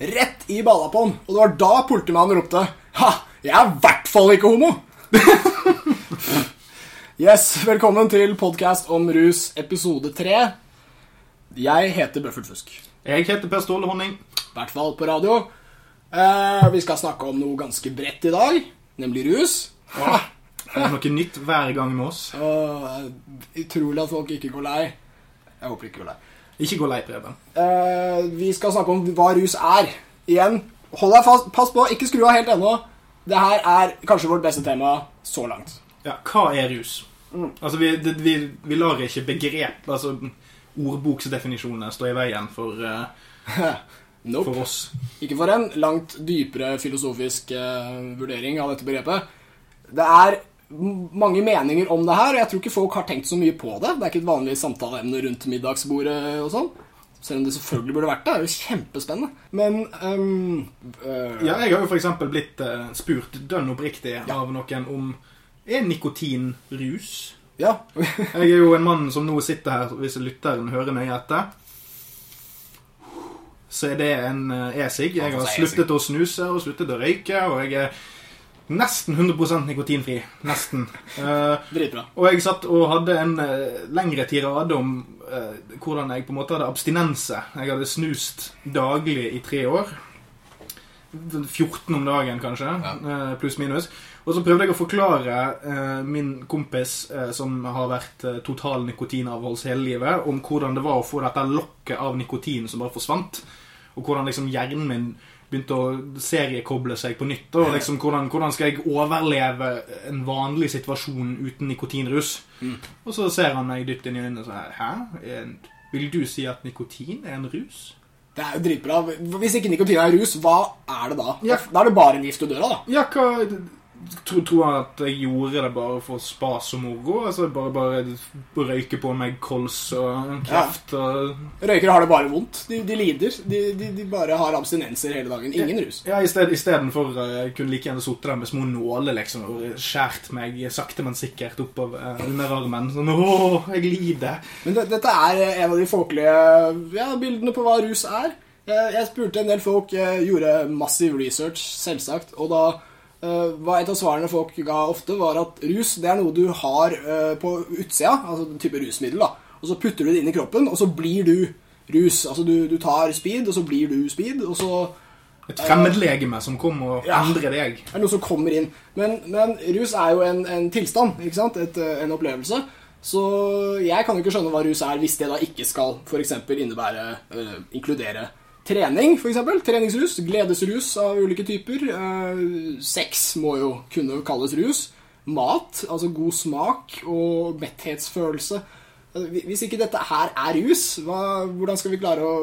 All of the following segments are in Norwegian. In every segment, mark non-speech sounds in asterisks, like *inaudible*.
rett i balla på han. Og det var da politimannen ropte Ha, jeg er i hvert fall ikke homo! *laughs* yes, velkommen til podkast om rus, episode tre. Jeg heter Bøffert Fusk. Jeg heter Per Ståle Honning. I hvert fall på radio. Eh, vi skal snakke om noe ganske bredt i dag, nemlig rus. Ja. Det er noe nytt hver gang med oss. Og eh, utrolig at folk ikke går lei. Jeg håper ikke går lei. Ikke gå lei, Preben. Uh, vi skal snakke om hva rus er. Igjen, hold deg fast. Pass på, ikke skru av helt ennå. Det her er kanskje vårt beste tema så langt. Ja, hva er rus? Altså, vi, det, vi, vi lar ikke begrep, altså ordboksdefinisjonene, stå i veien for, uh, *laughs* Nope. for oss. Ikke for en langt dypere filosofisk uh, vurdering av dette begrepet. Det er mange meninger om det her, og jeg tror ikke folk har tenkt så mye på det. Det er ikke et vanlig samtaleemne rundt middagsbordet og sånn. Selv om det selvfølgelig burde vært det. Det er jo kjempespennende. Men um, øh, Ja, jeg har jo for eksempel blitt uh, spurt dønn oppriktig av noen om er nikotin rus? ja. Jeg er jo en mann som nå sitter her, hvis lytteren hører nøye etter. Så er det en eh, e-sig. Jeg har Altså, sluttet å snuse og sluttet å røyke, og jeg er nesten 100 nikotinfri. Nesten. Uh, *laughs* Dritbra. og jeg satt og hadde en uh, lengre tirade om uh, hvordan jeg på en måte hadde abstinense. Jeg hadde snust daglig i tre år. 14 om dagen, kanskje. eh, Pluss minus. Og så prøvde jeg å forklare min kompis som har vært total nikotinavholds hele livet, om hvordan det var å få dette lokket av nikotin som bare forsvant. Og hvordan liksom hjernen min begynte å seriekoble seg på nytt. Og liksom hvordan, hvordan skal jeg overleve en vanlig situasjon uten nikotinrus? Og så ser han meg dypt inn i øynene og sier Hæ? Vil du si at nikotin er en rus? Det er jo dritbra. Hvis ikke nikotin er rus, hva er det da? Ja. Da er det bare en gift du dør av, da. Ja, hva Tror tror at jeg gjorde det bare for spas og moro? Altså bare, bare røyke på meg kols og kreft og Røykere har det bare vondt. De, de lider. De, de, de bare har abstinenser hele dagen. Ingen rus. Ja, istedenfor uh, jeg kunne like gjerne sittet der med små nåler liksom, og skjært meg sakte, men sikkert oppover uh, underarmen. Sånn Åh, jeg lider. Men det, dette er eh, en av de folkelige ja, bildene på hva rus er. Jeg, spurte en del folk, gjorde massiv research, selvsagt, og da eh, var et av svarene folk ga ofte, var at rus det er noe du har eh, på utsida, altså en type rusmiddel, da. Og så putter du det inn i kroppen, og så blir du rus. Altså du, du tar speed, og så blir du speed, og så Et fremmedlegeme som kommer og Ja. endrer deg. er noe som kommer inn. Men, men rus er jo en, en tilstand, ikke sant? Et, eh, en opplevelse. Så jeg kan jo ikke skjønne hva rus er hvis det da ikke skal eksempel innebære øh, inkludere trening, eksempel. Treningsrus, gledesrus av ulike typer. Eh, sex må jo kunne kalles rus. Mat, altså god smak og metthetsfølelse. Altså, Hvis ikke dette her er rus, hva, hvordan skal vi klare å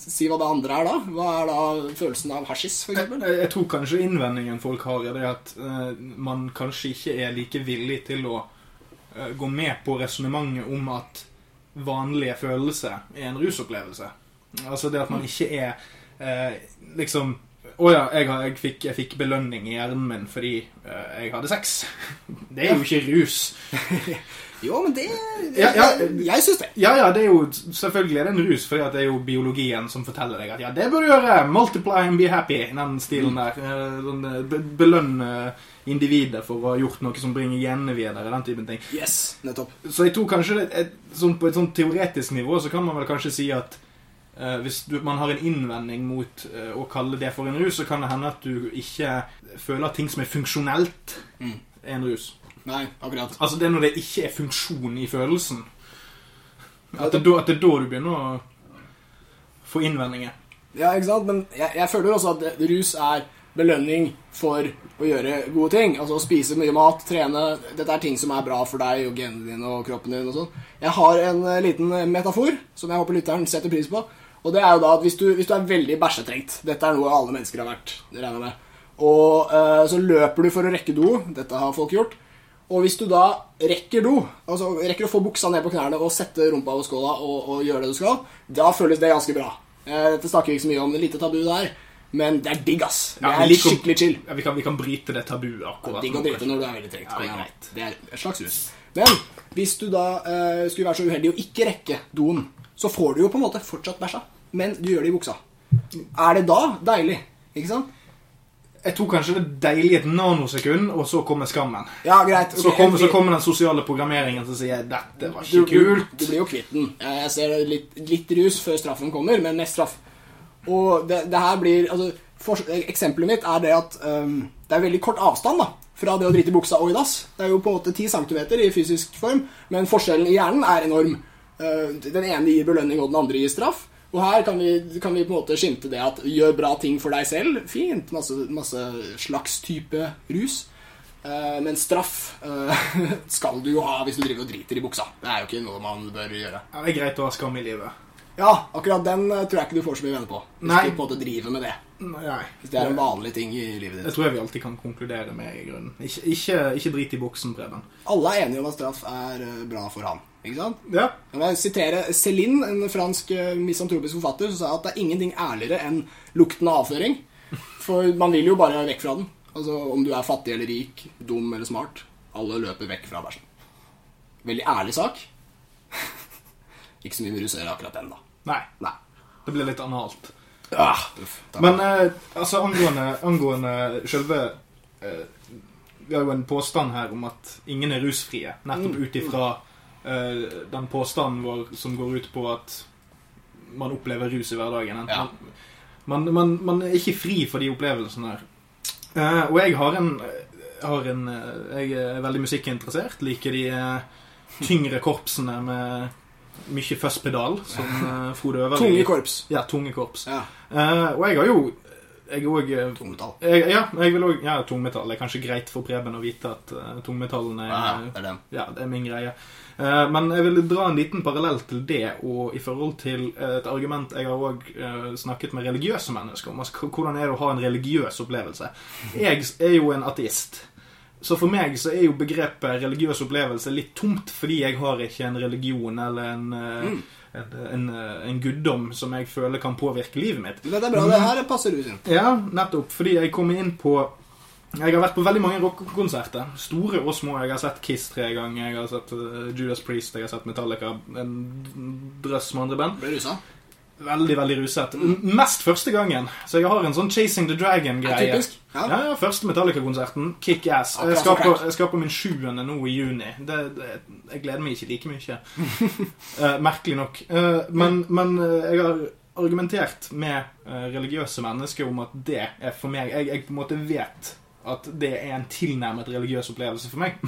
si hva det andre er da? Hva er da følelsen av hasjis, eksempel? Jeg, jeg tror kanskje innvendingen folk har, er at uh, man kanskje ikke er like villig til å uh, gå med på resonnementet om at vanlige følelser er en rusopplevelse. Altså det at man ikke er eh, liksom Å ja, jeg, jeg, fikk, jeg fikk belønning i hjernen min fordi eh, jeg hadde sex. Det er jo ikke rus. *laughs* Jo, men det Ja, ja. Jeg, syns det. Ja, ja, det er jo selvfølgelig er det en rus, fordi det er jo biologien som forteller deg at ja, det bør du gjøre. Multiply and be happy. Den stilen der. Eh, Sånn, eh, Belønn eh, individet for å ha gjort noe som bringer genene videre. Den typen ting. Yes, nettopp. Så jeg tror kanskje et, et, sånn, på et sånn teoretisk nivå så kan man vel kanskje si at eh, hvis du, man har en innvending mot uh, å kalle det for en rus, så kan det hende at du ikke føler at ting som er funksjonelt, Mm. er en rus. Nei, akkurat. Altså det er når det ikke er funksjon i følelsen. At det, at det er da du begynner å få innvendinger. Ja, ikke sant? Men jeg, jeg føler også at rus er belønning for å gjøre gode ting. Altså å spise mye mat, trene. Dette er ting som er bra for deg og genene dine og kroppen din og sånn. Jeg har en eh, liten metafor som jeg håper lytteren setter pris på. Og det er jo da at hvis du, hvis du er veldig bæsjetrengt Dette er noe alle mennesker har vært, regner jeg med. Og eh, så løper du for å rekke do. Dette har folk gjort. Og hvis du da rekker do, altså rekker å få buksa ned på knærne og sette rumpa over skåla og, og gjøre det du skal, da føles det ganske bra. Eh, Dette snakker vi ikke så mye om, det lite tabu der. Men det er digg, ass. Det Ja, er vi skikkelig chill. Ja, vi, kan, vi kan bryte det tabuet akkurat Digg å bryte drite når du er veldig trengt. Ja, det er ja. Det er et slags hus. Men hvis du da eh, skulle være så uheldig å ikke rekke doen, så får du jo på en måte fortsatt bæsja, men du gjør det i buksa. er det da deilig? Ikke sant? Jeg tror kanskje det er deilig et nanosekund, og så kommer skammen. Ja, greit. Okay, Så kommer, så kommer den sosiale programmeringen som sier 'dette var du, ikke du, kult'. du blir jo kvitt den. Jeg jeg ser litt, litt rus før straffen kommer, men mest straff. Og det, det her blir altså, for, Eksempelet mitt er det at um, det er veldig kort avstand da fra det å drite i buksa og i dass. Det er jo på en måte 10 cm i fysisk form, men forskjellen i hjernen er enorm. Uh, den ene gir belønning, og den andre gir straff. Og her kan vi, kan vi på en måte skimte det at gjør bra ting for deg selv. Fint. Masse, masse slags type rus. Uh, men straff uh, *laughs* skal du jo ha hvis du driver og driter i buksa. Det er jo ikke noe man bør gjøre. Ja, det er greit å ha skam i livet. Ja, akkurat den eh, tror jeg ikke du får så mye venner på. Hvis Nei. du på en måte driver med det. Nei. Hvis det er en vanlig ting i livet ditt. Det tror jeg vi alltid kan konkludere med, i grunnen. Ikke, ikke, ikke drit i buksen, Preben. Alle er enige om at straff er bra for han. Ikke sant? Ja. Jeg jeg sitere Céline, en fransk eh, misantropisk forfatter, som sa at det er ingenting ærligere enn lukten av avføring. For man vil jo bare vekk fra den. Altså Om du er fattig eller rik, dum eller smart. Alle løper vekk fra bæsjen. Veldig ærlig sak. *laughs* Ikke så mye med russ å gjøre akkurat den, da. Nei. Nei. Det blir litt analt. Ja, uff. Men eh, altså, angående, angående selve eh, Vi har jo en påstand her om at ingen er rusfrie. Nettopp ut ifra eh, den påstanden vår som går ut på at man opplever rus i hverdagen. Ja. Man, man, man er ikke fri for de opplevelsene der. Eh, og jeg har en, har en eh, Jeg er veldig musikkinteressert. Liker de eh, tyngre korpsene med mye fuzz-pedal, som eh, Frode Øverli Tunge korps. Ja, tunge korps. Ja. Eh, og jeg har jo Jeg òg Tungmetall. jeg, ja, jeg vil også, ja, tungmetall. Er kanskje greit for Preben å vite at uh, tungmetallene Ja, er, det er ja, det er min greie. Uh, men jeg vil dra en liten parallell til det, og i forhold til eh, et argument jeg har òg snakket med religiøse mennesker om. Altså, hvordan er det å ha en religiøs opplevelse? Jeg er jo en ateist. Så for meg så er jo begrepet religiøs opplevelse litt tomt, fordi jeg har ikke en religion eller en, eh, en, en, en guddom som jeg føler kan påvirke livet mitt. Det er bra. Det her passer ut inn. Ja, nettopp. Fordi jeg kommer inn på Jeg har vært på veldig mange rockekonserter. Store og små. Jeg har sett Kiss tre ganger. Jeg har sett eh, Judas Priest, jeg har sett Metallica, en drøss med andre band. Ble rusa. Veldig, veldig ruset. Mest første gangen. Så jeg har en sånn Chasing the Dragon-greie. Ja. Ja. Ja, ja, Første Metallica-konserten. Kick ass. Jeg jeg skal på min sjuende nå i juni. Det, det, jeg gleder meg ikke like mye. uh, *laughs* merkelig nok. Uh, men, men eh, jeg har argumentert med religiøse mennesker om at det er for meg Jeg, jeg på en måte vet at det er en tilnærmet religiøs opplevelse for meg.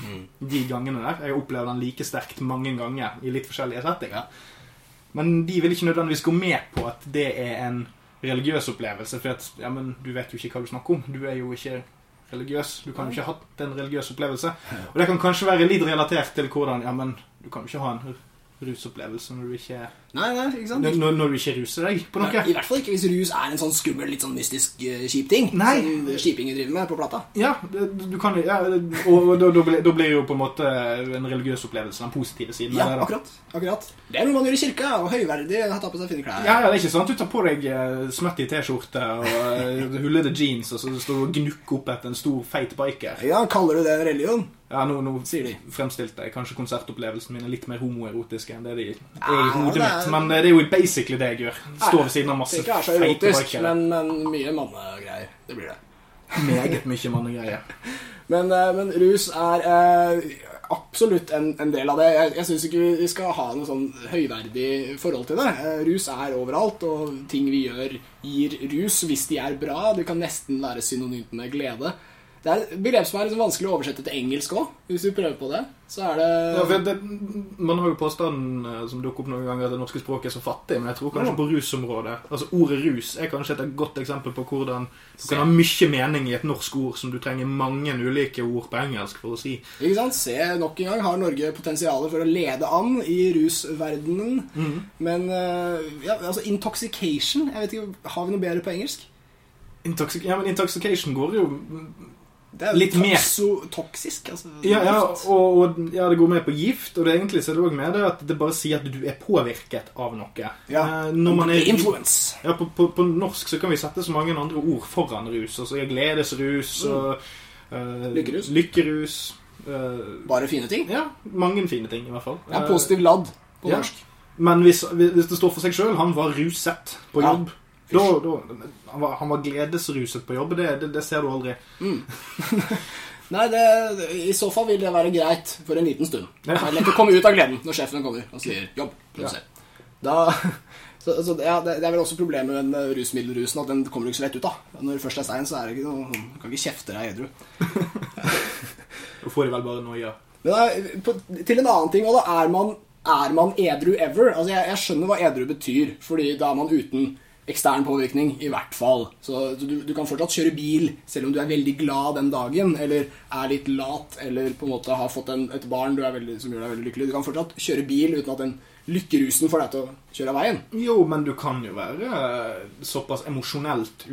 De gangene der. Jeg har opplevd den like sterkt mange ganger i litt forskjellige settinger. Men de vil ikke nødvendigvis gå med på at det er en religiøs opplevelse. For at, ja, men du vet jo ikke hva du snakker om. Du er jo ikke religiøs. Du kan jo ikke ha hatt en religiøs opplevelse. Og det kan kanskje være litt relatert til hvordan Ja, men du kan jo ikke ha en rusopplevelse når du ikke, Nei, nei, ikke sant? når, når du ikke ruser deg på noe. I hvert fall ikke hvis rus er en sånn skummel, litt sånn mystisk uh, kjip ting. Nei. Som skipinger driver med på plata. Ja, du kan ja, Og, da, da, blir, da blir jo på en måte en religiøs opplevelse den positive siden. Ja, det, akkurat. akkurat. Det er noe man gjør i kirka, og høyverdig har tatt på seg fine klær. Ja, ja, det er ikke sånn at du tar på deg uh, smutty T-skjorte og uh, hullede jeans, og så står du og gnukker opp etter en stor, feit biker. Ja, Kaller du det religion? Ja, nå, nå fremstilte jeg kanskje konsertopplevelsen min er litt mer homoerotiske enn det de er i hodet det er- Men eh, det er jo basically det jeg gjør. Står ved siden av masse ikke er så erotisk, men, men mye mannegreier. Det blir det. Meget mye mannegreier. *laughs* Men, eh, men rus er eh, absolutt en, en del av det. Jeg, jeg syns ikke vi skal ha noe sånn høyverdig forhold til det. Rus er overalt, og ting vi gjør, gir rus hvis de er bra. Du kan nesten være synonymt med glede. Det er et begrep som er liksom vanskelig å oversette til engelsk òg. Hvis du prøver på det, så er det Ja, det, man har jo påstanden eh, som dukker opp noen ganger at det norske språket er så fattig, men jeg tror kanskje på rusområdet Altså Ordet rus er kanskje et godt eksempel på hvordan du kan ha mye mening i et norsk ord som du trenger mange ulike ord på engelsk for å si. Ikke sant? Se, nok en gang har Norge potensial for å lede an i rusverdenen. Mm. Men eh, ja, altså intoxication jeg vet ikke, Har vi noe bedre på engelsk? Intoxic ja, men intoxication går jo Det er Litt mer. toxo- toksisk. Altså, Ja, ja, og, og ja, det går med på gift, og det egentlig så er det også med det at det bare sier at du er påvirket av noe. Ja. Eh, Når man er Influence. ja, på, på, på norsk så kan vi sette så mange andre ord foran rus. Altså gledesrus og eh, Lykkerus. lykkerus uh, Bare fine ting. ja, mange fine ting i hvert fall. Er positiv ladd på ja. norsk. Men hvis, hvis det står for seg sjøl, han var ruset på Ja. Da, da, han, var, han var gledesruset på jobb. Det, det, det ser du aldri. *laughs* Nei, det, i så fall vil det være greit for en liten stund. Ja. Det er lett å komme ut av gleden når sjefen kommer og sier 'jobb'. produser». Da, *laughs* så, så ja, det, er vel også problemet med den rusmiddelrusen at den kommer du ikke så lett ut av. Når det først er stein, så er det ikke noe Du kan ikke kjefte deg edru. *laughs* Da får de vel bare noia. Men på, til en annen ting, òg, da er man, er man edru ever? Altså, jeg, jeg skjønner hva edru betyr, fordi da er man uten ekstern påvirkning, i hvert fall. Så du, du kan fortsatt kjøre bil selv om du er veldig glad den dagen, eller er litt lat, eller på en måte har fått en, et barn veldig, som gjør deg veldig lykkelig. Du kan fortsatt kjøre bil uten at den lykkerusen får deg til å kjøre av veien. Jo, men du kan jo være eh, såpass emosjonelt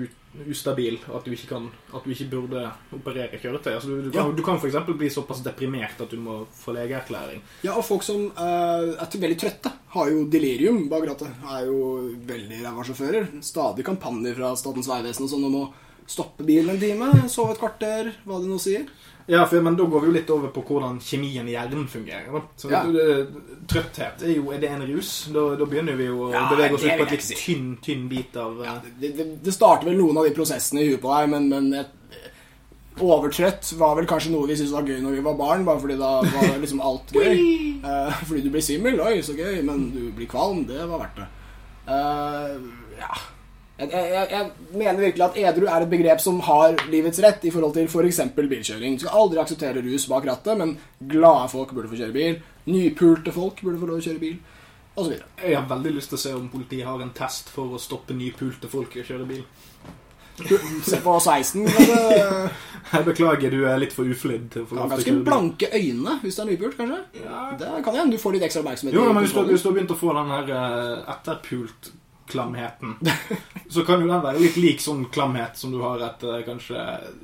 ustabil at du kan At du ikke burde operere kjøretøy. Altså, du, du, kan, Ja. du kan f.eks. bli såpass deprimert at du må få legeerklæring. Ja, og folk som uh, er veldig trøtte, har jo delirium bak rattet. Er jo veldig ræva sjåfører. Stadig kampanjer fra Statens vegvesen og sånn om å stoppe bilen en time, sove et kvarter, hva de nå sier. Ja, for, men da går vi jo litt over på hvordan kjemien i hjernen fungerer. Da. Så Ja. Trøtthet er jo Er det en rus? Da, da begynner vi jo å Ja, bevege oss ut på et litt si. tynn, tynn bit av ja, Det, det, det starter vel noen av de prosessene i huet på deg, men, men et, overtrøtt var vel kanskje noe vi syntes var gøy når vi var barn, bare fordi da var liksom alt *laughs* gøy. uh, fordi du blir svimmel, oi, så gøy, men du blir kvalm, det var verdt det. Uh, ja. Jeg, jeg, jeg- mener virkelig at edru er et begrep som har livets rett i forhold til f.eks. bilkjøring. Du skal aldri akseptere rus bak rattet, men glade folk burde få kjøre bil. Nypulte folk burde få lov å kjøre bil, videre. Jeg har veldig lyst til å se om politiet har en test for å stoppe nypulte folk i å kjøre bil. Se på 16. men det- *laughs* Jeg beklager, du er litt for uflidd til å få lov ganske blanke øyne hvis du er nypult, kanskje. Det kan hende du får litt ekstra oppmerksomhet. Jo, men hvis du, har begynt å få den her eh, etterpult-klamheten, så kan jo den være litt lik sånn klamhet som du har etter kanskje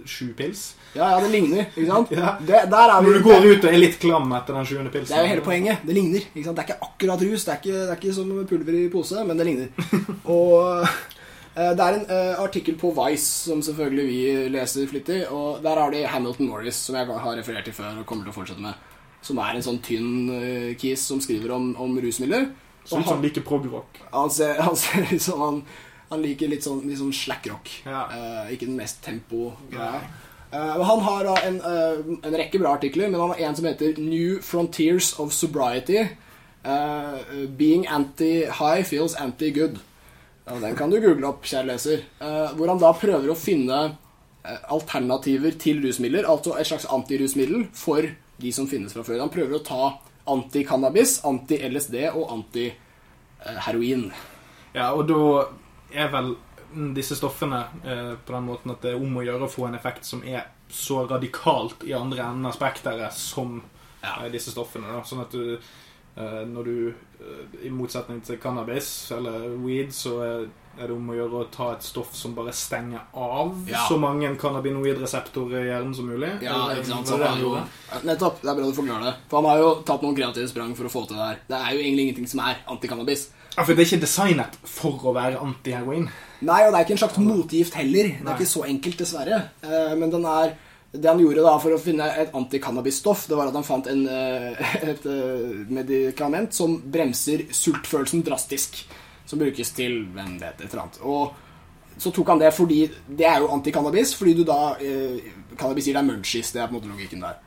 sju pils. Ja, ja, det ligner, ikke sant? Ja. Det, Når du går ut og er litt klam etter den sjuende pilsen. Det er jo hele poenget. Det ligner. ikke sant? Det er ikke akkurat rus. Det er ikke, det er ikke som pulver i pose, men det ligner. *laughs* Og eh, det er en uh, artikkel på Vice som selvfølgelig vi leser flittig, og der har de Hamilton Morris, som jeg har referert til før og kommer til å fortsette med, som er en sånn tynn uh, kis som skriver om, om rusmidler. Sånn som liker prog-rock. Han ser, han ut som han, han liker litt sånn, litt sånn slack rock. Ja. Uh, ikke den mest tempo-greia. Uh, han har uh, en, uh, en rekke bra artikler, men han har en som heter New Frontiers of Sobriety. Eh, being anti-high feels anti-good. Den kan du google opp, kjære leser. Eh, hvor han da prøver å finne eh, alternativer til rusmidler, altså et slags antirusmiddel for de som finnes fra før. Han prøver å ta anti-cannabis, anti-LSD og anti-heroin. Ja, og da er vel disse stoffene eh, på den måten at det er om å gjøre å få en effekt som er så radikalt i andre enden av spekteret som Ja. eh, disse stoffene. Da. Sånn at du eh, når du eh, I motsetning til cannabis eller weed, så er, er det om å gjøre å ta et stoff som bare stenger av Ja. så mange cannabinoidreseptorer i hjernen som mulig. Ja, ikke sant? Så han jo, nettopp. Det er bra du forklarer det. For han har jo tatt noen kreative sprang for å få til det her. Det er jo egentlig ingenting som er anti-cannabis. Ja, for det er ikke designet for å være anti-heroin. Nei, og det er ikke en slags motgift heller. Det Nei. er ikke så enkelt, dessverre. Eh, Men den er det han gjorde da for å finne et antikannabisstoff, det var at han fant en, eh, *laughs* et eh, medikament som bremser sultfølelsen drastisk. Som brukes til hvem vet et eller annet. Og så tok han det fordi det er jo antikannabis, fordi du da eh, Cannabis gir deg munchies. Det er på en måte logikken der.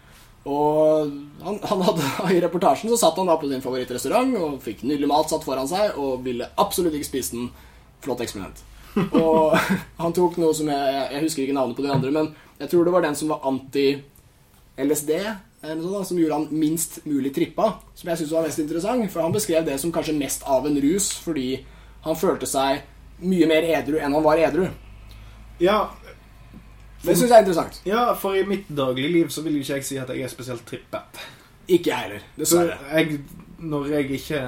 Og han, han hadde, *laughs* I reportasjen så satt han da på sin favorittrestaurant og fikk nydelig mat satt foran seg og ville absolutt ikke spise den. Flott eksperiment. *laughs* Og han tok noe som jeg, jeg husker ikke navnet på de andre, men jeg tror det var den som var anti-LSD, sånt, da, som gjorde han minst mulig trippa. Som jeg syns var mest interessant, for han beskrev det som kanskje mest av en rus, fordi han følte seg mye mer edru enn han var edru. Ja, Det syns jeg er interessant. ja, for i mitt dagligliv så vil ikke jeg si at jeg er spesielt trippet. Ikke jeg heller, dessverre. jeg, når jeg ikke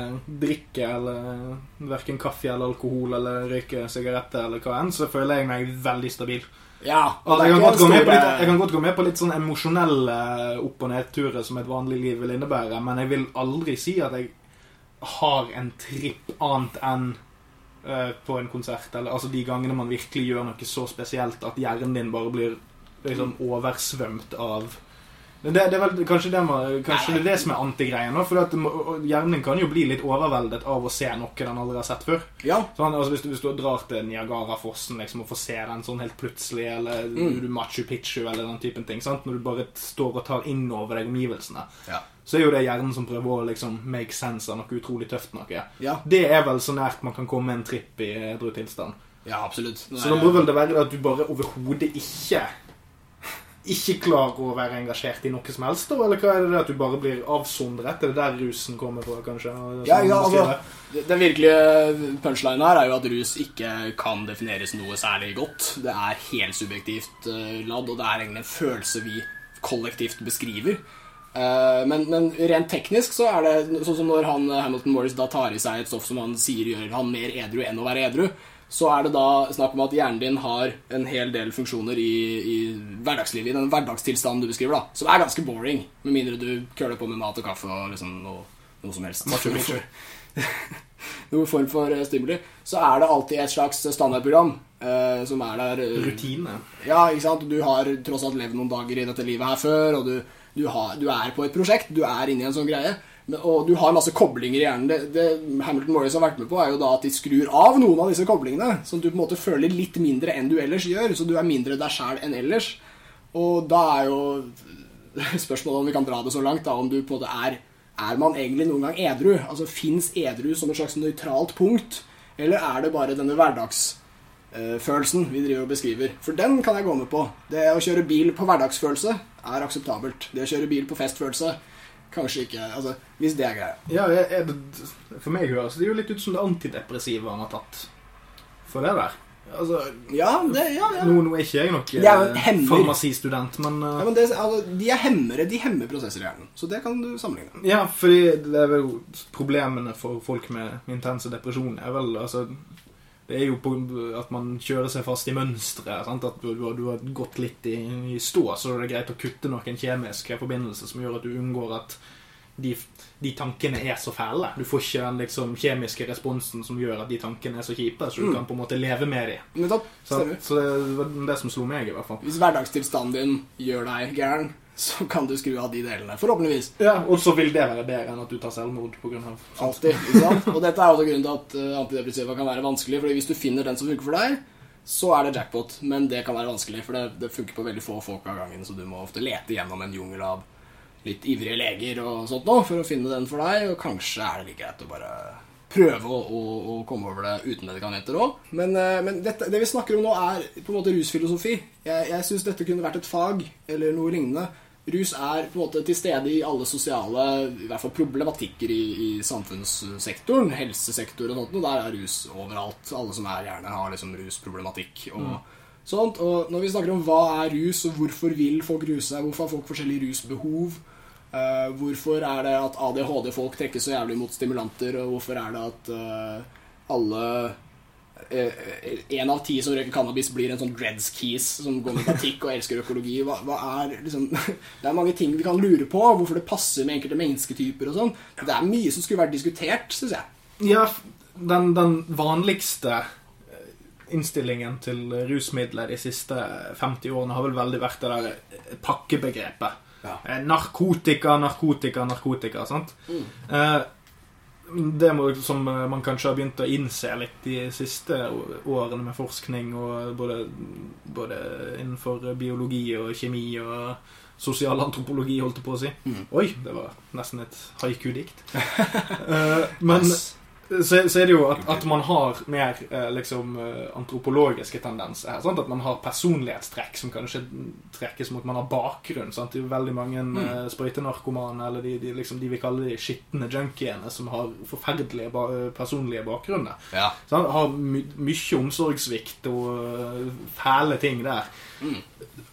drikker eller verken kaffe eller alkohol eller røyker sigaretter eller hva enn, så føler jeg meg veldig stabil. Ja, Altså, jeg, kan på litt, jeg kan godt gå med på litt sånn emosjonelle opp- og nedturer som et vanlig liv vil innebære, men jeg vil aldri si at jeg har en tripp annet enn uh, på en konsert. Eller, altså de gangene man virkelig gjør noe så spesielt at hjernen din bare blir liksom oversvømt av Det, det er vel kanskje, det, må- kanskje det er det som er antigreien. For at hjernen kan jo bli litt overveldet av å se noe den aldri har sett før. Ja. Sånn, altså hvis, du, hvis du drar til Niagara-fossen liksom, og får se den sånn helt plutselig, eller mm. Machu Picchu eller den typen ting, sant? når du bare står og tar inn over deg omgivelsene, Ja. så er jo det hjernen som prøver å liksom make sense av noe utrolig tøft noe. Ja. Det er vel så nært man kan komme en tripp i edru tilstand. ja, absolutt. Så da må vel det være at du bare overhodet ikke ikke klarer å være engasjert i noe som helst, da? Eller hva er det det at du bare blir avsondret? Er det der rusen kommer fra, kanskje? Ja, ja, altså, Den virkelige punchlinen her er jo at rus ikke kan defineres noe særlig godt. Det er helt subjektivt uh, ladd, og det er egentlig en følelse vi kollektivt beskriver. Eh, men, men rent teknisk så er det sånn som når han, Hamilton Morris da tar i seg et stoff som han sier gjør han mer edru enn å være edru, så er det da snakk om at hjernen din har en hel del funksjoner i, i hverdagslivet, i den hverdagstilstanden du beskriver, da, som er ganske boring, med mindre du køler på med mat og kaffe og liksom noe, noe som helst. *laughs* Noen form for eh, stimuli, så er det alltid et slags standardprogram eh, som er der. eh, Rutine. Ja, ikke sant? Du har tross alt levd noen dager i dette livet her før, og du, du, har, du er på et prosjekt, du er inne i en sånn greie. Og du har masse koblinger i hjernen. Det, det Hamilton Morris har vært med på, er jo da at de skrur av noen av disse koblingene, sånn at du på en måte føler litt mindre enn du ellers gjør. Så du er mindre deg sjæl enn ellers. Og da er jo *laughs* spørsmålet om vi kan dra det så langt, da, om du på en måte er Er man egentlig noen gang edru? Altså Fins edru som et slags nøytralt punkt? Eller er det bare denne hverdagsfølelsen vi driver og beskriver? For den kan jeg gå med på. Det å kjøre bil på hverdagsfølelse er akseptabelt. Det å kjøre bil på festfølelse kanskje ikke Altså, hvis det er greia. Ja, er det, for meg høres det jo litt ut som det antidepressive han har tatt. For det der. Altså, Ja, det, ja, ja. nå, nå er ikke jeg nok eh, farmasistudent, men uh, ja men det, altså, de er hemmere. De hemmer prosesser i hjernen. Så det kan du sammenligne. Ja, fordi det er vel problemene for folk med intense depresjon er vel altså Det er jo på at man kjører seg fast i mønstre. At du, du, har- du har gått litt i, i stå, så er det greit å kutte noen kjemiske forbindelser som gjør at du unngår at de, de tankene er så fæle. Du får ikke den liksom, kjemiske responsen som gjør at de tankene er så kjipe, så du Mm. kan på en måte leve med dem. Nettopp. Så, så det var det som slo meg, i hvert fall. Hvis hverdagstilstanden din gjør deg gæren, så kan du skru av de delene. Forhåpentligvis. Ja, Og så vil det være bedre enn at du tar selvmord pga. Alltid. ikke sant? Og dette er også grunnen til at eh, antidepressiva kan være vanskelig. Fordi hvis du finner den som funker for deg, så er det jackpot. Men det kan være vanskelig, for det, det funker på veldig få folk av gangen. Så du må ofte lete gjennom en jungel av litt ivrige leger og sånt nå for å finne den for deg. Og kanskje er det like greit å bare prøve å, å, å komme over det uten medikamenter òg. Men, eh, men dette, det vi snakker om nå, er på en måte rusfilosofi. Jeg, jeg syns dette kunne vært et fag eller noe lignende. Rus er på en måte til stede i alle sosiale i hvert fall problematikker i, i samfunnssektoren. helsesektoren og sånt. Og der er rus overalt. Alle som er gjerne har liksom rusproblematikk. og sånt. Og når vi snakker om hva er rus, og hvorfor vil folk ruse seg, hvorfor har folk forskjellige rusbehov, uh, hvorfor er det at ADHD-folk trekkes så jævlig mot stimulanter, og hvorfor er det at uh, alle en av ti som røyker cannabis, blir en sånn dreads keys som går med patikk og elsker økologi. Hva, hva er liksom *laughs* Det er mange ting vi kan lure på. Hvorfor det passer med enkelte mennesketyper og sånn. Det er mye som skulle vært diskutert, syns jeg. Ja, den, den vanligste eh, innstillingen til rusmidler de siste 50 årene har vel veldig vært det der eh, pakkebegrepet. Ja. Eh, Narkotika, narkotika, narkotika. sant? Eh, det som eh, man kanskje har begynt å innse litt de siste årene med forskning, og både, både innenfor biologi og kjemi og sosialantropologi, holdt jeg på å si. Oi, det var nesten et haiku-dikt. *laughs* Eh, men Nice. Så, så er det jo at, at man har mer eh, liksom eh, antropologiske tendenser her. Sant? At man har personlighetstrekk som kanskje trekkes mot man har bakgrunn. Sant? Det er jo veldig mange eh, sprøytenarkomane, eller de, de, liksom, de vi kaller de skitne junkiene, som har forferdelige ba personlige bakgrunner. Ja. Har my mye omsorgssvikt og fæle ting der.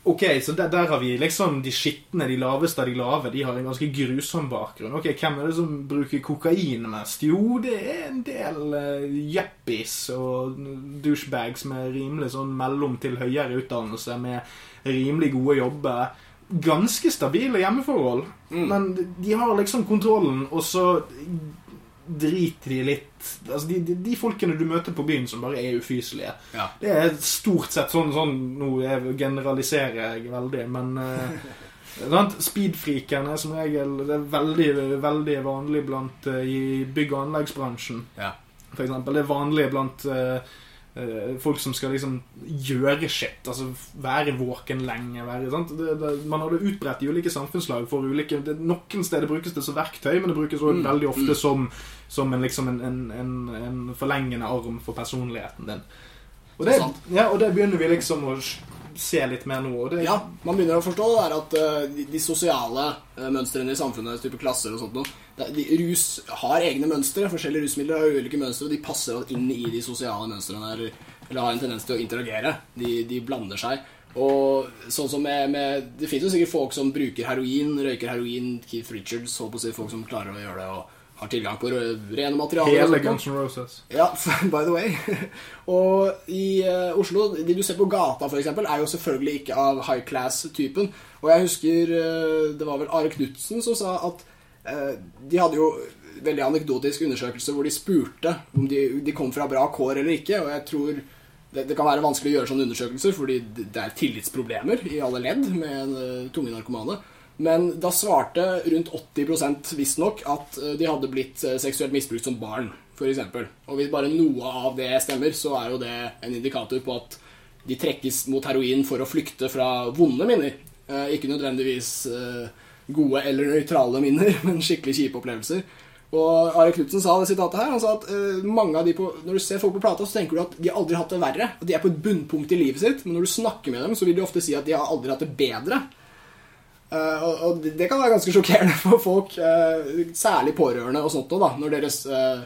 Ok, så der, der har vi liksom de skitne, de laveste av de lave. De har en ganske grusom bakgrunn. Ok, Hvem er det som bruker kokain mest? Jo, det er en del uh, og douchebags med rimelig sånn mellom til høyere utdannelse, med rimelig gode jobber. Ganske stabile hjemmeforhold. Men de har liksom kontrollen, og så driter de litt Altså, de, de, de folkene du møter på byen som bare er ufyselige. Ja. Det er stort sett sånn, sånn Nå generaliserer jeg veldig, men eh, *laughs* Sant? Er som regel Det er veldig, veldig vanlig blant uh, i bygg- og anleggsbransjen, Ja. for eksempel. Det er vanlig blant eh, folk som skal liksom gjøre shit. Altså være våken lenge. Være? Det, det, man har det utbredt i ulike samfunnslag for ulike det, Noen steder brukes det som verktøy, men det brukes også Mm, veldig ofte mm. som, som en, liksom en, en, en, en forlengende arm for personligheten din. Og det, ja, og det begynner vi liksom å se litt mer nå. Det, Ja, man begynner å forstå det at eh, de, sosiale uh, mønstrene i samfunnet, type klasser og sånt noe, de, Rus har egne mønstre. Forskjellige rusmidler har ulike mønstre, og de passer inn i de sosiale mønstrene. Eller, eller har en tendens til å interagere. De, de blander seg. Og sånn som med, med Det finnes jo sikkert folk som bruker heroin, røyker heroin. Keith Richards, holdt på å si, folk som klarer å gjøre det og har tilgang på rene materialer. Hele. Guns N' Roses. Ja, *laughs* by the way. *laughs* og i uh, Oslo, de du ser på gata eksempel, er jo selvfølgelig ikke av high class-typen. Og jeg husker uh, det var vel Are Knutsen som sa at uh, de hadde jo veldig anekdotisk undersøkelse hvor de spurte om de, de kom fra bra kår eller ikke. Og jeg tror det, det kan være vanskelig å gjøre sånne undersøkelser fordi det er tillitsproblemer i alle ledd med tunge narkomane. Men da svarte rundt 80 visstnok at eh, de hadde blitt eh, seksuelt misbrukt som barn, f.eks. Og hvis bare noe av det stemmer, så er jo det en indikator på at de trekkes mot heroin for å flykte fra vonde minner. Eh, ikke nødvendigvis gode eller nøytrale minner, *laughs* men skikkelig kjipe opplevelser. Og Are Knutsen sa det sitatet her. Han sa at mange av de på, når du ser folk på plata, så tenker du at de aldri har hatt det verre. At de er på et bunnpunkt i livet sitt. Men når du snakker med dem, så vil de ofte si at de har aldri hatt det bedre. Eh, og, og det- det kan være ganske sjokkerende for folk, uh, særlig pårørende og sånt òg, når deres uh,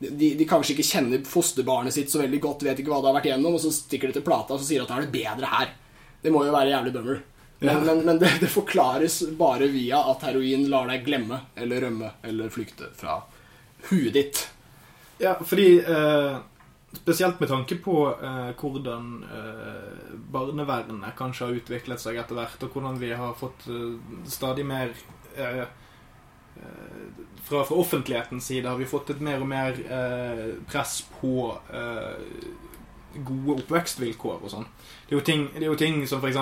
de, de kanskje ikke kjenner fosterbarnet sitt så veldig godt, vet ikke hva det har vært igjennom, og så stikker de til plata og så sier at det er det bedre her. Det må jo være jævlig bummer. Men, Ja. men, men det, det forklares bare via at heroin lar deg glemme eller rømme eller flykte fra huet ditt. Ja, fordi eh, Spesielt med tanke på eh, hvordan eh, barnevernet kanskje har utviklet seg etter hvert, og hvordan vi har fått eh, stadig mer eh, eh, fra, fra offentlighetens side har vi fått et mer og mer eh, press på gode oppvekstvilkår og sånn. Det er, jo ting, det er jo ting som f.eks.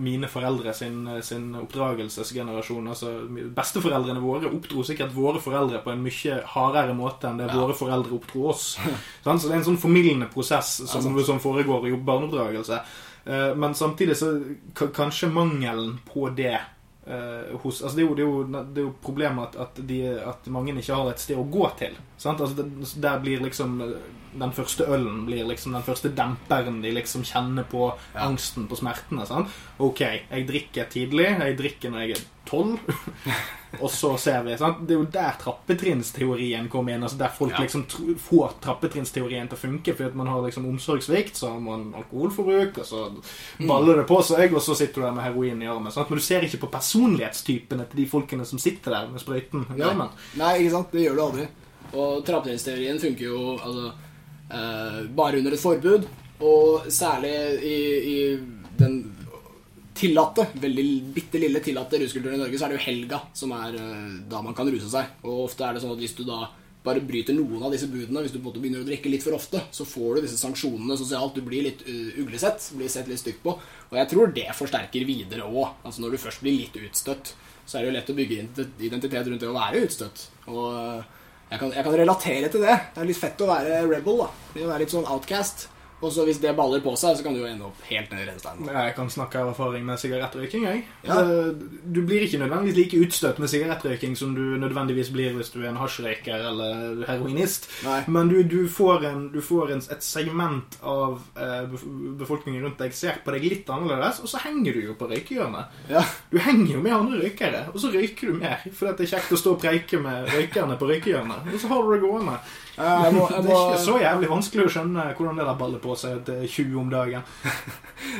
mine foreldre sin, sin oppdragelsesgenerasjon altså Besteforeldrene våre oppdro sikkert våre foreldre på en mye hardere måte enn det Ja. våre foreldre oppdro oss. Så det er en sånn formildende prosess som, ja, som foregår i barneoppdragelse. Eh, Men samtidig så kanskje mangelen på det eh, hos, altså det, er jo, det, er jo, det er jo problemet at, at, de, at mange ikke har et sted å gå til. Sant? Altså det, der blir liksom eh, Den første ølen blir liksom den første demperen de liksom kjenner på Ja. angsten, på smertene. Sant? Ok, jeg drikker tidlig. Jeg drikker når jeg er tolv. *laughs* Og så ser vi, sant? Det er jo der trappetrinnsteorien kommer inn. altså Der folk Ja. liksom får trappetrinnsteorien til å funke fordi at man har liksom omsorgssvikt, så har man alkoholforbruk, og så baller det på seg, og så sitter du der med heroin i armen. Sant? Men du ser ikke på personlighetstypene til de folkene som sitter der med sprøyten i armen. Nei, ikke sant? Det gjør du aldri. Og trappetrinsteorien funker jo altså, eh, bare under et forbud. Og særlig i, i den tillatte, veldig bitte lille tillatte ruskulturen i Norge, så er det jo helga som er eh, da man kan ruse seg. Og ofte er det sånn at hvis du da bare bryter noen av disse budene, hvis du på en måte begynner å drikke litt for ofte, så får du disse sanksjonene sosialt. Du blir litt uh, uglesett, blir sett litt stygt på. Og jeg tror det forsterker videre òg. Altså når du først blir litt utstøtt, så er det jo lett å bygge identitet rundt det å være utstøtt. Og eh, jeg kan, jeg kan relatere til det. Det er litt fett å være rebel, da. Det være litt sånn outcast. Og så hvis det baller på seg, så kan du jo ende opp helt ned i rennesteinen. Jeg kan snakke av erfaring med sigarettrøyking. Jeg. Ja. Du blir ikke nødvendigvis like utstøtt med sigarettrøyking som du nødvendigvis blir hvis du er en hasjrøyker eller heroinist. Nei. Men du, du får, en, du får en, et segment av eh, befolkningen rundt deg ser på deg litt annerledes, og så henger du jo på røykehjørnet. Ja. Du henger jo med andre røykere, og så røyker du mer. For det er kjekt å stå og preike med røykerne på røykehjørnet. Og så har du det gående. Jeg må, jeg Det er ikke så jævlig vanskelig å skjønne hvordan det der baller på seg til 20 om dagen. *laughs*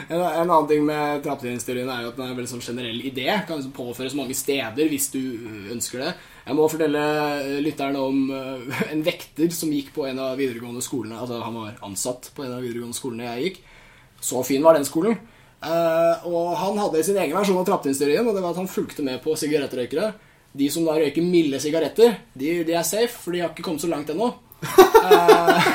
En, en annen ting med trappetrinsteorien er jo at den er en veldig sånn generell idé. Kan liksom påføres mange steder hvis du ønsker det. Jeg må fortelle lytterne om øh, *laughs* en vekter som gikk på en av videregående skolene. Altså Han var ansatt på en av videregående skolene jeg gikk. Så fin var den skolen. Eh, og han hadde sin egen versjon av trappetrinsteorien, og det var at han fulgte med på sigarettrøykere. De som da røyker milde sigaretter, de, de er safe, for de har ikke kommet så langt ennå. Eh,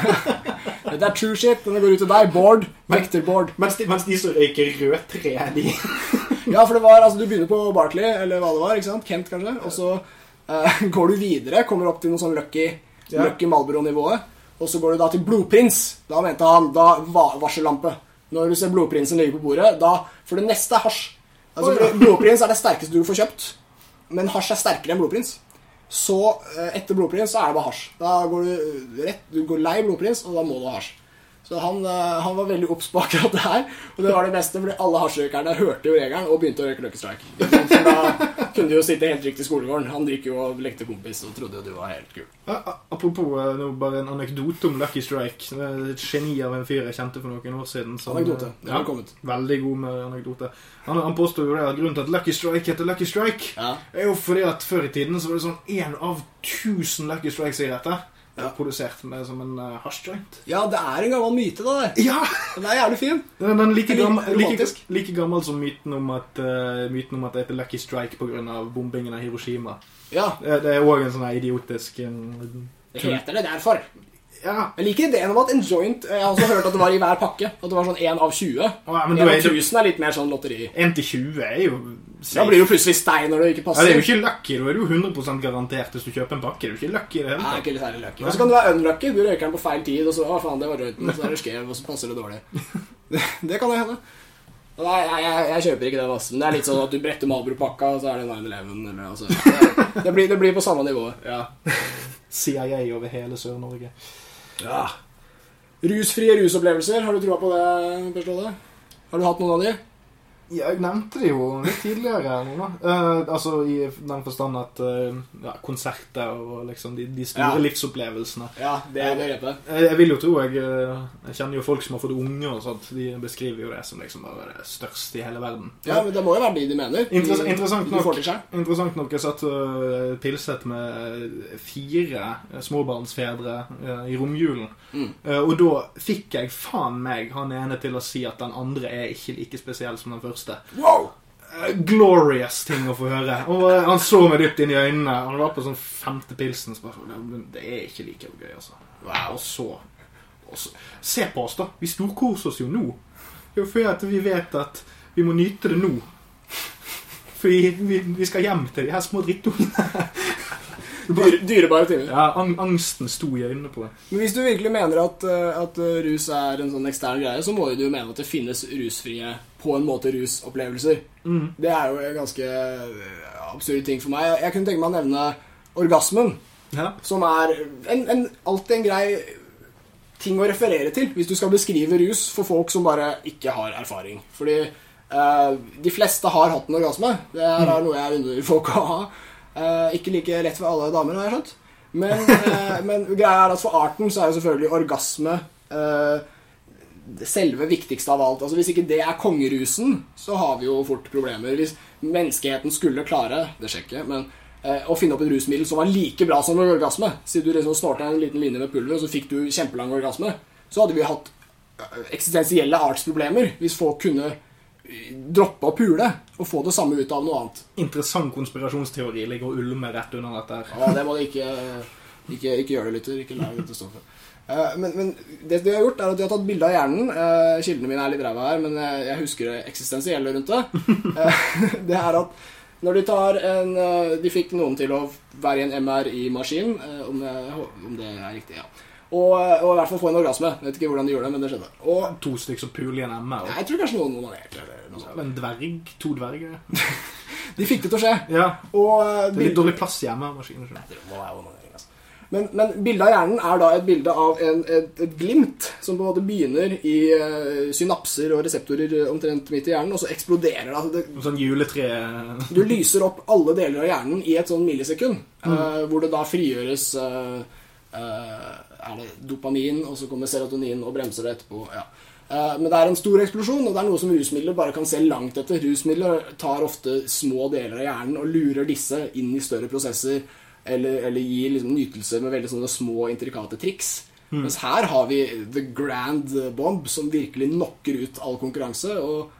*laughs* det er true shit. Denne går ut til deg. Bård. Vekter-Bård. Mens de, mens de som røyker rødtre, de *laughs* Ja, for det var, altså Du begynner på Barkley, eller hva det var. ikke sant? Kent, kanskje. Og så uh, *laughs* går du videre, kommer opp til noe sånn Lucky, Ja. lucky Malboro-nivået. Og så går du da til Blodprins. Da mente han da var varsellampe. Når du ser Blodprinsen ligge på bordet, da For det neste er hasj. Altså. Blodprins er det sterkeste du får kjøpt. Men hasj er sterkere enn Blodprins. Så eh, etter Blodprins så er det bare hasj. Da går du eh, rett, du går lei Blodprins, og da må du ha hasj. Så han, eh, han var veldig obs på akkurat det her. Og det var det beste, fordi alle hasjrøykerne hørte jo regelen og begynte å røyke Lucky Strike. Da *laughs* kunne jo sitte helt trygt i skolegården. Han gikk jo og lekte kompis og trodde jo du var helt kul. Apropos eh, nå bare en anekdote om Lucky Strike. Det Et geni av en fyr jeg kjente for noen år siden. som, Anekdote. Det har kommet. Veldig god med anekdote. Han, han påsto jo det at grunnen til at Lucky Strike heter Lucky Strike, Ja. er jo fordi at før i tiden så var det sånn én av tusen Lucky Strike-sigaretter Ja. produsert med som en uh, hasjjoint. ja, det er en gammel myte, da. det. Ja! Den er jævlig fin. Den, den er like, gammel, like, like gammel som myten om at, uh, myten om at det heter Lucky Strike pga. bombingen av Hiroshima. Ja, Det, det er òg en sånn idiotisk en, det heter det derfor. Ja, Jeg liker ideen om at en joint Jeg har også hørt at det var i hver pakke. At det var sånn én av 20. Å, ja, En av er 1000 er litt mer sånn lotteri. 1 til 20 er jo Da blir du plutselig stein når det ikke Ja, passer. det er jo ikke lucky. Da er du 100% garantert hvis du kjøper en pakke. Det er jo ikke lucky i det hele tatt. ikke særlig lucky. Og så kan du være unlucky. Du røyker den på feil tid, og så å faen, det var jointen, så er det skrev, og så passer det dårlig. *laughs* Det, det kan jo hende. Nei, jeg, jeg, jeg kjøper ikke den. Men det er litt sånn at du bretter Malbro-pakka, og så er det 9-11. altså, det, det, blir, det blir på samme nivå. Ja. *laughs* CIA over hele Sør-Norge. Ja. Rusfrie rusopplevelser. Har du troa på det, Per? Har du hatt noen av de? Ja, jeg nevnte det jo litt tidligere. nå. Eh, altså I den forstand at uh, ja, konserter og liksom de, de store Ja. livsopplevelsene Ja, det er begrepet. jeg, jeg vil jo tro jeg eh, Jeg kjenner jo folk som har fått unge og sånt. De beskriver jo det som liksom bare det største i hele verden. Ja, men Det må jo være de de mener. Interess- De- interessant de nok. Interessant nok, jeg satt og pilset med fire småbarnsfedre uh, i romjulen. Mm. Eh, Og da fikk jeg faen meg han ene til å si at den andre er ikke like spesiell som den første. Wow! Eh, Glorious ting å få høre. Og eh, han så meg dypt inn i øynene. Han var på sånn femte pilsen. Så bare, det er ikke like gøy, altså. Og så, og så Se på oss, da. Vi storkoser oss jo nå. Det er jo fordi vi vet at vi må nyte det nå. For vi, vi, skal hjem til de her små drittungene. Dyre, dyrebare timer. Ja, ang angsten sto i øynene på det. Men hvis du virkelig mener at, eh, at rus er en sånn ekstern greie, så må jo du mene at det finnes rusfrie, på en måte, rusopplevelser. Mm. Det er jo en ganske eh, absurd ting for meg. Jeg, kunne tenke meg å nevne orgasmen, Ja. som er en, en, alltid en grei ting å referere til hvis du skal beskrive rus for folk som bare ikke har erfaring. Fordi eh, de fleste har hatt en orgasme. Det er noe jeg unner folk å ha. Eh, ikke like lett for alle damer, har jeg skjønt. Men, eh, *laughs* men greia er at for arten så er jo selvfølgelig orgasme eh, selve viktigste av alt. Altså Hvis ikke det er kongerusen, så har vi jo fort problemer. Hvis menneskeheten skulle klare det skjer ikke, men eh, å finne opp et rusmiddel som var like bra som en orgasme Siden du liksom snorta en liten linje med pulver, og så fikk du kjempelang orgasme, så hadde vi hatt eh, eksistensielle artsproblemer hvis folk kunne eh, droppe å pule og få det samme ut av noe annet. Interessant konspirasjonsteori ligger og ulmer rett under dette. her. Ja, det må du ikke, ikke, ikke gjøre det, lytter. Ikke la dette stå for. Eh, Men, men det de har gjort, er at de har tatt bilde av hjernen. Eh, Kildene mine er litt ræva her, men jeg, jeg husker det eksistensielle rundt det. Eh, *laughs* Det er at når de tar en eh, De fikk noen til å være i en MRI-maskin, eh, om, det- om det er riktig, ja. Og, og i hvert fall få en orgasme. Jeg vet ikke hvordan de gjorde det, men det skjedde. Og To stykker som puler i en MR. jeg tror kanskje noen onanerte. En dverg? To dverger? *laughs* De fikk det til å skje. Ja. Og eh, Det er litt dårlig plass i MR-maskinen. Men, men bildet av hjernen er da et bilde av en, et, et glimt som på en måte begynner i uh, synapser og reseptorer omtrent midt i hjernen, og så eksploderer det. Altså det Sånn juletre *laughs* du lyser opp alle deler av hjernen i et sånn millisekund, eh, hvor det da frigjøres uh, Er det dopamin, og så kommer serotonin og bremser det etterpå. Ja. Men det er en stor eksplosjon, og det er noe som rusmidler bare kan se langt etter. Rusmidler tar ofte små deler av hjernen og lurer disse inn i større prosesser, eller, eller gir liksom nytelse med veldig sånne små, intrikate triks. Mens her har vi the grand bomb, som virkelig knocker ut all konkurranse. og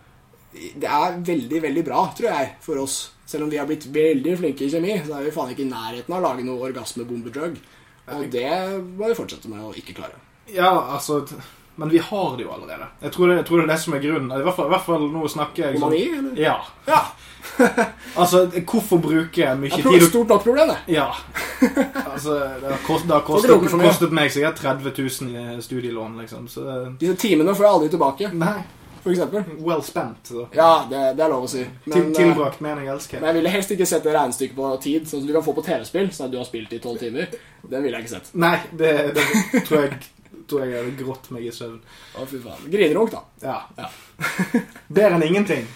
det er veldig, veldig bra, tror jeg, for oss. Selv om vi har blitt veldig flinke i kjemi, så er vi faen ikke i nærheten av å lage noe orgasmebombedrug. Og det må vi fortsette med å ikke klare. Ja, altså Men vi har det jo allerede. Jeg tror det, jeg tror det er det som er grunnen. I hvert fall, i hvert fall nå snakker jeg Onani, eller? Ja. Ja. *laughs* Altså, hvorfor bruke mye Det tid et og stort nok problem, det. Ja. *laughs* Altså, det har, kost, det kostet, kostet meg sikkert 30 000 i studielån, liksom. Så Disse timene får jeg aldri tilbake, Nei. for eksempel. Well spent. Så. Ja, det, det er lov å si. Men, eh, tilbrakt mening elsker. men jeg ville helst ikke sett det regnestykket på tid, sånn som du kan få på TV-spill, sånn at du har spilt i tolv timer. Den ville jeg ikke sett. Nei, det, det tror jeg tror jeg hadde grått meg i søvn. Å, fy faen. Grinerunk, da. Ja. Ja. *laughs* Bedre enn ingenting,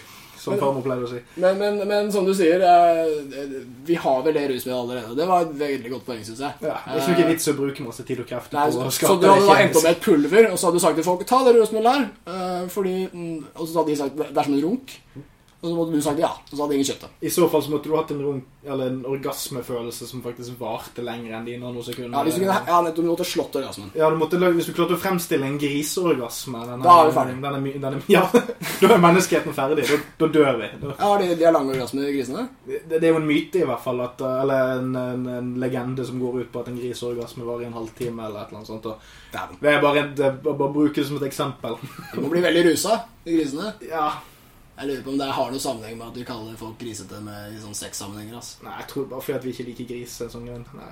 som farmor pleide å si. Men, men, men som du sier, eh, vi har vel det rusmiddelet allerede. Det var et veldig godt poeng, syns jeg. Ja, det er ikke noe vits å bruke masse tid og krefter på så, å så du hadde endt opp med et pulver, og så hadde du sagt til folk Ta det rusmiddelet her, eh, fordi mm, Og så hadde de sagt det er som en runk. Og så måtte du sagt ja. Og så hadde ingen kjøpt det. I så fall så måtte du hatt en, en orgasmefølelse som faktisk varte lenger enn dine noen sekunder. Ja, hvis du kunne, ja, du måtte slått orgasmen. Ja, du måtte, Hvis du klarte å fremstille en griseorgasme Da er vi ferdig. Denne, denne, denne, *laughs* ja, da er menneskeheten ferdig. Da, da dør vi. Da, Ja, de, de har lang orgasme, grisene. det, det er jo en myte, i hvert fall, at, uh, eller en, en, en legende som går ut på at en griseorgasme varer i en halvtime. eller et eller annet sånt. Og det er bare, det, bare bruke det som et eksempel. De må bli veldig rusa, de grisene. Ja, Jeg lurer på om det har noe sammenheng med at vi kaller folk grisete med, i sånn sexsammenhenger. Altså. Nei, jeg tror bare fordi at vi ikke liker gris. Sånn. Nei.